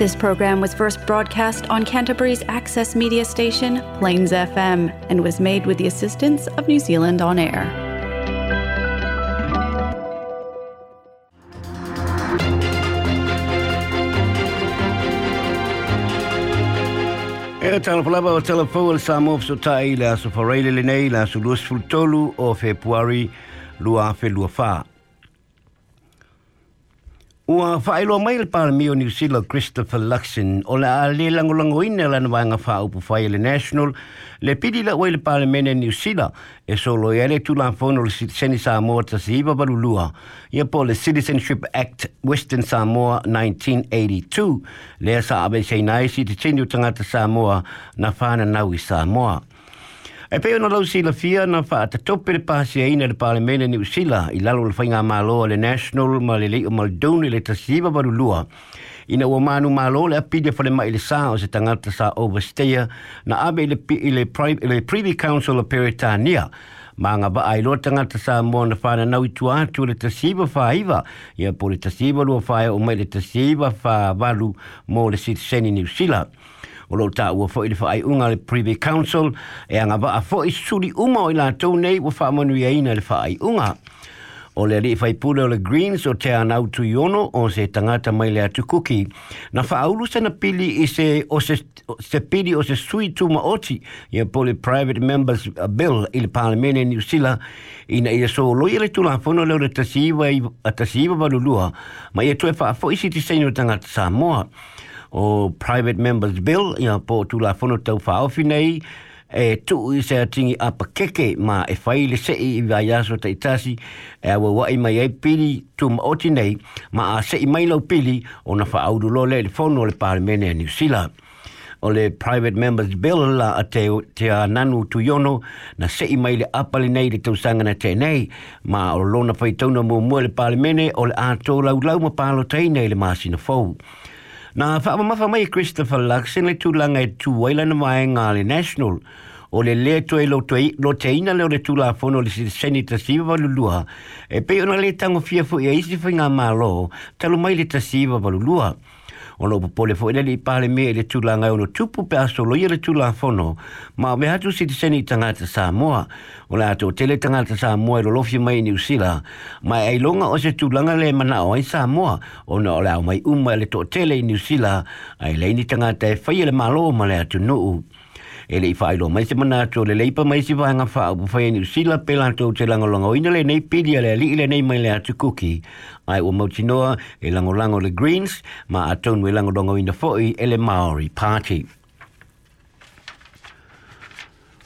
This program was first broadcast on Canterbury's access media station, Plains FM, and was made with the assistance of New Zealand On Air. E tala palaba o telefou le Samoa Sotai le aso fareile lenei le aso luas fulutolu o Februari lua fe lua faa. Ua whaelo mai le mio New Zealand Christopher Luxon o la a le langolango ina e lana wanga upu whai le National le pidi la oi le mene New Zealand e solo ia le tūla fono le Seni Samoa ta si iwa barulua ia po le Citizenship Act Western Samoa 1982 le sa abe sei nai si te tanga utangata Samoa na whana nau i Samoa. E pe ona lau sila fia na fa ata tope le pasi e ina le pale mene ni usila i lalo le whainga malo le national ma le leo maldoni le tasiva varu lua. Ina ua manu malo le apide fale ma ili saa o se tangata sa oversteer na abe ile, ile, ile privy council o Peritania. Manga ba ai lo tanga te sa mo na fa na nau tu a tu le tasiba fa ia po le tasiba lo fa e o mai le tasiba fa valu mo le sit seni ni usila. o lo ta ua foi le faaiʻuga unga le Privy Council e agava'a wa foi suri uma o i latou nei ua faamanuiaina i le faaiʻuga O le alii faipule o le Greens o te anau tu iono o se tagata mai le atu kuki. Na whaaulu sana pili i se, o se, se pili o se sui tumaoti ia i le Private Members Bill i le Parliamene New Zealand i na ia soloia le tulafono pono leo le tasiiwa i a ma ia e toe whaafo sitisaini si tagata seino tangata Samoa o private members bill ya po tu la fono tau fa nei e tu i se tingi apa keke ma e faile se i i vai aso te itasi e awa wa i mai e pili tu ma oti nei ma a se i mai lau pili o na fa audu lo le le fono le parlemene a New Zealand o le private members bill la a te, te a nanu tu yono na se i mai le apale nei le tau sanga na tenei ma o lona fai tauna mua mua le parlemene o le ato lau lau ma palo tei nei le masina fau Na whaama mawha mai Christopher Luxon le tūlanga e tū waila na mai ngā le National. O le le tue lo, tue, lo te ina leo le tū la fono le Senator Siva Valulua. E pei ona le tango fia fu e isi fu ngā mā lo, talu mai le ta Siva Valulua. Siva o lo pole fo ele pale me ele tula nga uno tupu pe aso lo ele tula fono ma me tu si te seni tanga te Samoa e e o la to tele tanga te Samoa lo lofi mai ni usila ma ai longa o se tula nga le mana o ai Samoa o na o la mai uma ele to tele ni usila ai le ni tanga te fai ele malo ma le atu no ele i failo mai se mana to le le leipa mai se vanga fa o fa ni sila pelan to te langa longa o ina le nei pidi ale li ile nei mai le atu kuki ai o mautinoa e langolango le Greens ma atonu e langodongo ina fo'i e le Maori Party.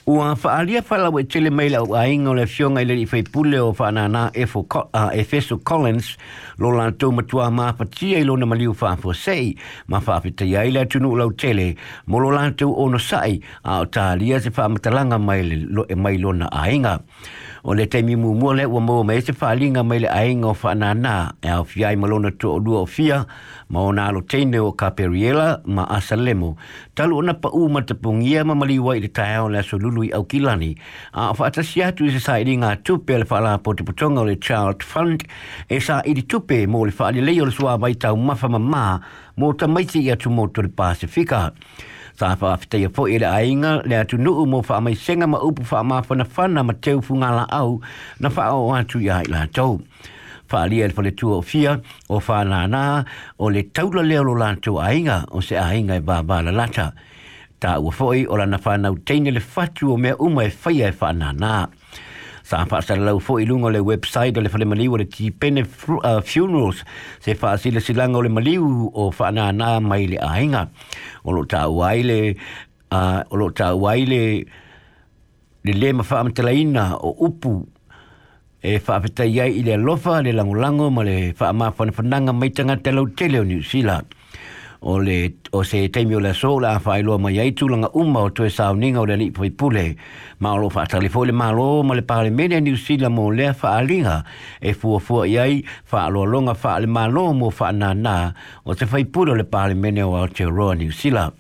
Ua whaalia whalau e tele maila o ainga o le fionga i leri whaipule o whanana Efeso Collins lo lantou matua māwhatia i lona maliu whaafo sei ma whaapita i aile tunu lau tele mo lo lantou ono sai a o tālia se whaamatalanga mai, lo, e mai lona ainga. o le taimi mumua le ua maua mai e se faaaliga mai le aiga o faanānā e aofia ai malona toʻalua o fia ma ona aloteine o kaperiela ma asalemo talu ona paʻū ma tapugia ma maliu ai i le taeao le aso lulu i aukilani a o faatasi atu i se saʻiliga tupe a le faalapotepotoga o le charles fund e saʻili tupe mo le faalelei o le soa suā vai taumafa mamā mo tamaiti i atu mo tole pasifika sa fa fitai po ile ainga le atu nu mo fa mai senga ma upu fa ma fa fana ma teu funga la au na fa o atu ya ila to fa ali el fole tu o fia o fa na na o le taula le lo la tu ainga o se ainga e ba ba la lata ta u foi o la na fa na u teine le fatu o me uma e fa ia e fa na na sa fa sa lau fo i lungo le website le fale maliu le tipene uh, funerals se fa sila silanga le maliu o fa na na mai le ainga o lo ta wai le uh, o lo ta wai le le le ma fa amtelaina o upu e fa fa ia i le lofa le lango lango ma le fa ma fa nanga mai tanga te lau tele o New Zealand ole le o se taimi o le so la fai lo mai ai tu langa uma o tue sa ninga o le ni poi pule ma lo fa tali fo le ma lo ma le pa le mene ni si la mo le fa alinga e fu fu ai ai fa lo longa fa le ma lo mo fa nana o se fai pule le pa le mene o te ro ni si la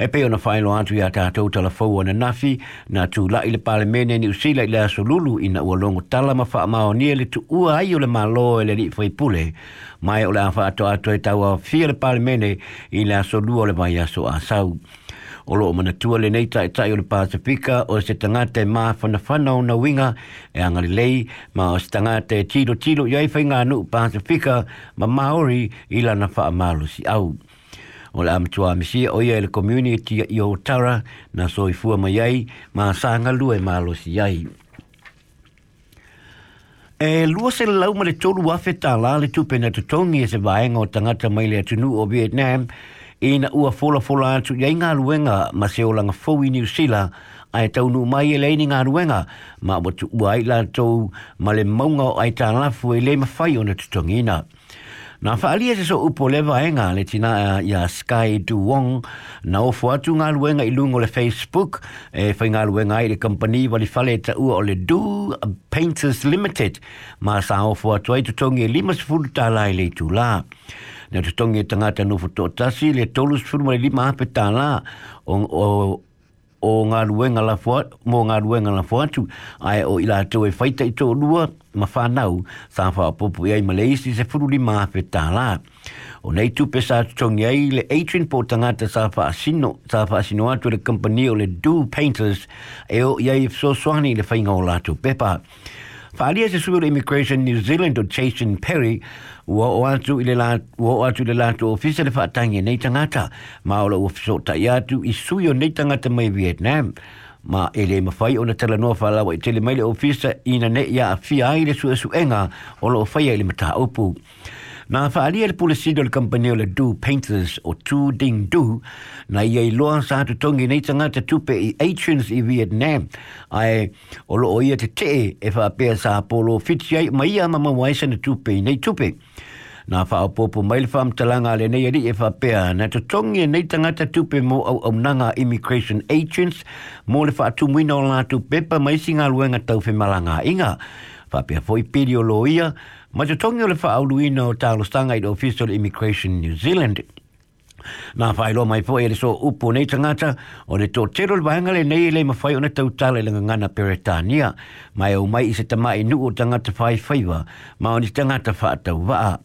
e pe ona fai lo atu ia ta tau tala nafi na tu la ile pale mene ni usila ile aso ina ua longo tala ma faa mao ni e le tu ua ai ole malo ele li fai pule mai ole afa ato ato e tau a fia le pale mene ile aso lua ole vai aso a sau o loo manatua lenei taʻitaʻi o le pasifika o se tagata e māfanafana ona uiga e agalelei ma o se tangate e tilotilo i ai faigānuu pasifika ma maori i lana au o le amatua amisi o ia le community i o tara na soifua mai ai ma sanga lua e malosi ai. E lua se lau ma le tolu wafe ta la le tupe na tutongi e se vaenga o tangata mai le atunu o Vietnam i na ua fola fola atu i ngā ruenga ma se o langa fowi New Zealand ai tau nu mai e leini ngā ruenga ma watu ua ai la tau ma le maunga o ai ta lafu e le mawhai o na tutongi na. Nā whaalia se so upo lewa e ngā le tina ia Sky Duong na Nā o fuatu ngā luenga i lungo le Facebook. E whai ngā luenga i le company wali whale ta ua o le Du Painters Limited. Mā sā o fuatu ai tutongi e lima sifuru tā lai le tū lā. Nā tutongi e tangata nufu tō le tolu sifuru ma le lima hape tā O, o, o ngā ruenga la fua, mō ngā ruenga la fuatu, ai o ila tau e whaita i tō lua, ma whanau, sā wha popo i ai maleisi se furu li mā pe tā lā. O nei tu pesa tongi ai le Adrian po tangata sā wha asino, sā wha asino atu le company le Do Painters, e o i so swani le whainga o lātou Pepa. se le Immigration New Zealand o Jason Perry ua o atu i le la ua o atu i le lato ofisa le whaatangi nei tangata ma o la uafiso tai atu i sui o nei tangata mai Vietnam ma ele lē o na tala noa i tele mai le ofisa ina ne'i a afia ai le suʻesuʻega o loo faia i le mata upu. Nā whaalia le pulisido le company le Do Painters o Tu Ding Do, na ia i loa sa hatu tongi nei tanga te tupe i Atrians i Vietnam, ai o lo ia te te e whaapea sa polo fiti ai, ma ia mama waisa na tupe i nei tupe. Nā whaapopo mai le whaamtalanga le nei ari e whaapea, na te tongi nei tanga te tupe mo au au nanga Immigration Agents, mo le whaatumuina o lātu pepa mai singa luenga tau whemalanga inga. Whaapea fo i pirio lo Ma te tongi o le whaauluina o tālo stanga i Official Immigration New Zealand. Nā whaelo mai poe e le so upo nei tangata o le tō tero le wahanga le nei le mawhai o na tau tāle le ngangana peretania. Mai au mai i se tama e nuu o tangata whai whaiwa, ma o ni tangata whaatau waa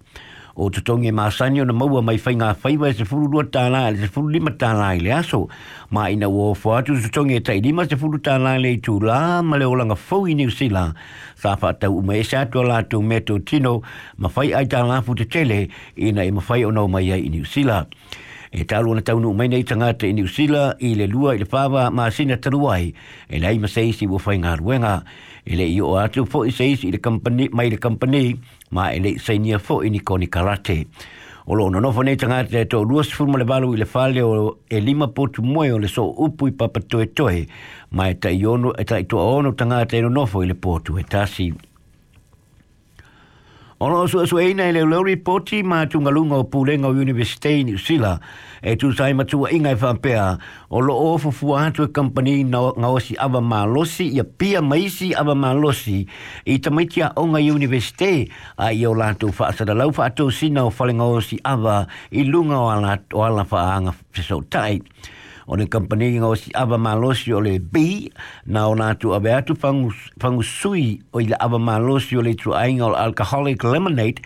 o te tonge mā sani ona maua mai whai ngā whaiwa e se furu rua tāna e se furu lima tāna i le aso. Mā ina ua hofu te tonge e tai lima se furu tāna i le i tū lā ma le olanga fau i New Zealand. Sā whātau uma e se atua lā tō me tō tino ma whai ai tāna fu te tele ina e ma whai ona o mai ai i New Zealand. E talu ana taunu mai nei tangata i New Zealand i le lua i le whāwa mā sina taruai e nei ma seisi ua whai ngā ruenga ele io atu fo i seis i le company mai le company ma ele senior fo i ni karate o lo no fo nei tanga te to luas fu mo le valu i le fale o e lima potu moe o le so upu i papa toe toe ma e ta iono e ta i to aono tanga te no fo i le potu e tasi Ono su su ina ele lo reporti ma tu nga lungo pulenga university ni sila e tu sai ma tu inga fa e pea o lo ofu fu fu e company na nga osi ava ma losi ia pia maisi ava ma losi i te mitia o nga university a io la tu fa sa da lo fa tu sina o falenga osi ava i lunga o ala o ala fa anga so tight o le kampani ngā o si awa malosi o le bi na o nātu awe atu pangus, sui o i le awa malosi o le tuainga o alcoholic lemonade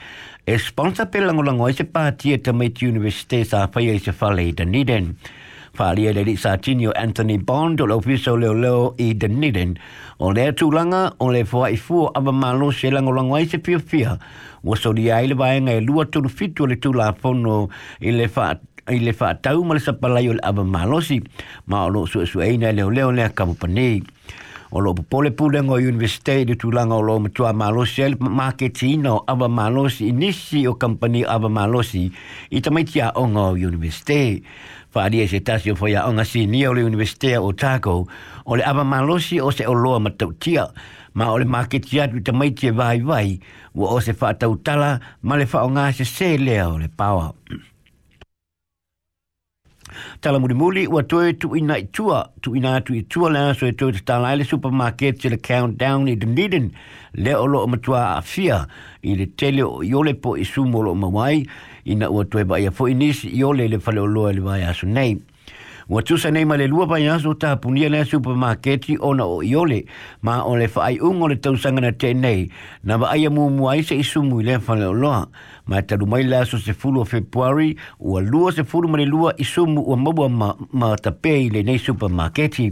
e sponsor pe langolango e se pātia tamaiti universite sa whaia i se whale i Dunedin. Whaalia le sa tinio Anthony Bond o le ofiso leo leo i Dunedin o le tūlanga o le fua i fua awa malosi e langolango e se pia pia wa sori ai le vaenga e lua tulu fitu le tūla pono i le wha ai le whaatau ma le sapalai o le awa malosi ma o lo sua sua eina leo leo lea kamupanei. O lo pole pule ngoi universite i tulanga o lo matua malosi le maketi ino awa malosi inisi o kampani awa malosi i tamaiti a o ngoi universite. Whaaria se tasi o whaia o ngasi ni o le universite o tako o le awa malosi o se o loa matautia ma o le maketi atu i tamaiti e vai vai wa o se whaatau tala ma le whaonga se se leo le pawa. Tala muri muri, ua toe tu ina i tua, tu ina tu i tua lana, so e toe te tala ele supermarket to the countdown i Dunedin, le o loo matua a fia, i le tele o iole po i sumo loo mawai, ina ua toe ba ia fo inis, iole le fale o loa le vai aso nei. Ua tusa nei male lua pai aso ta punia nea supermarketi ona o iole, ma o le whaai ungo le tausanga na tenei, na wa aia mua mua aise i sumu i lea whale o loa. Ma e talu mai laso se fulu o februari, ua lua se fulu male lua i sumu ua mabua ma, ma tapei le nei supermarketi.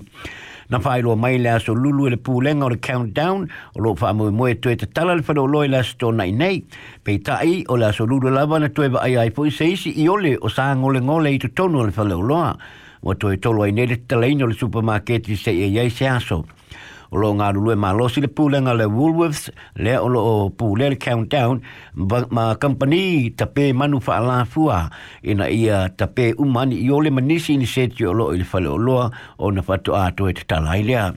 Na whae loa mai le aso lulu e le pūlenga o le countdown, o loa wha moe moe tue te tala le whanau loa i la sto nai nei. Pei tai, o le aso lulu lava na tue wa ai ai fwoi seisi i ole o saa ngole ngole i tu tonu le whanau loa o toi tolu ai nere talaino le supermarketi se e iai se aso. O lo ngaru lue ma losi le pūlenga le Woolworths le o lo o pūle le countdown ma company tape manu wha ala fua ina ia tape umani i ole manisi ni seti o lo i le fale o loa o na fatu a toi te talai lea.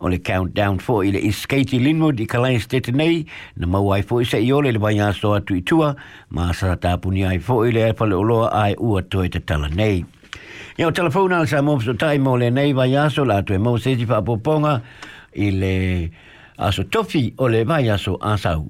O le countdown fo i le is Katie Linwood i kalai stete nei na mawai fo i se i ole le vanya soa tui tua ma sa tapuni ai fo i le fale o loa ai ua toi te tala nei. Ia o telefona sa mo so tai pour le nei la se fa poponga i le aso tofi o le vai aso asau.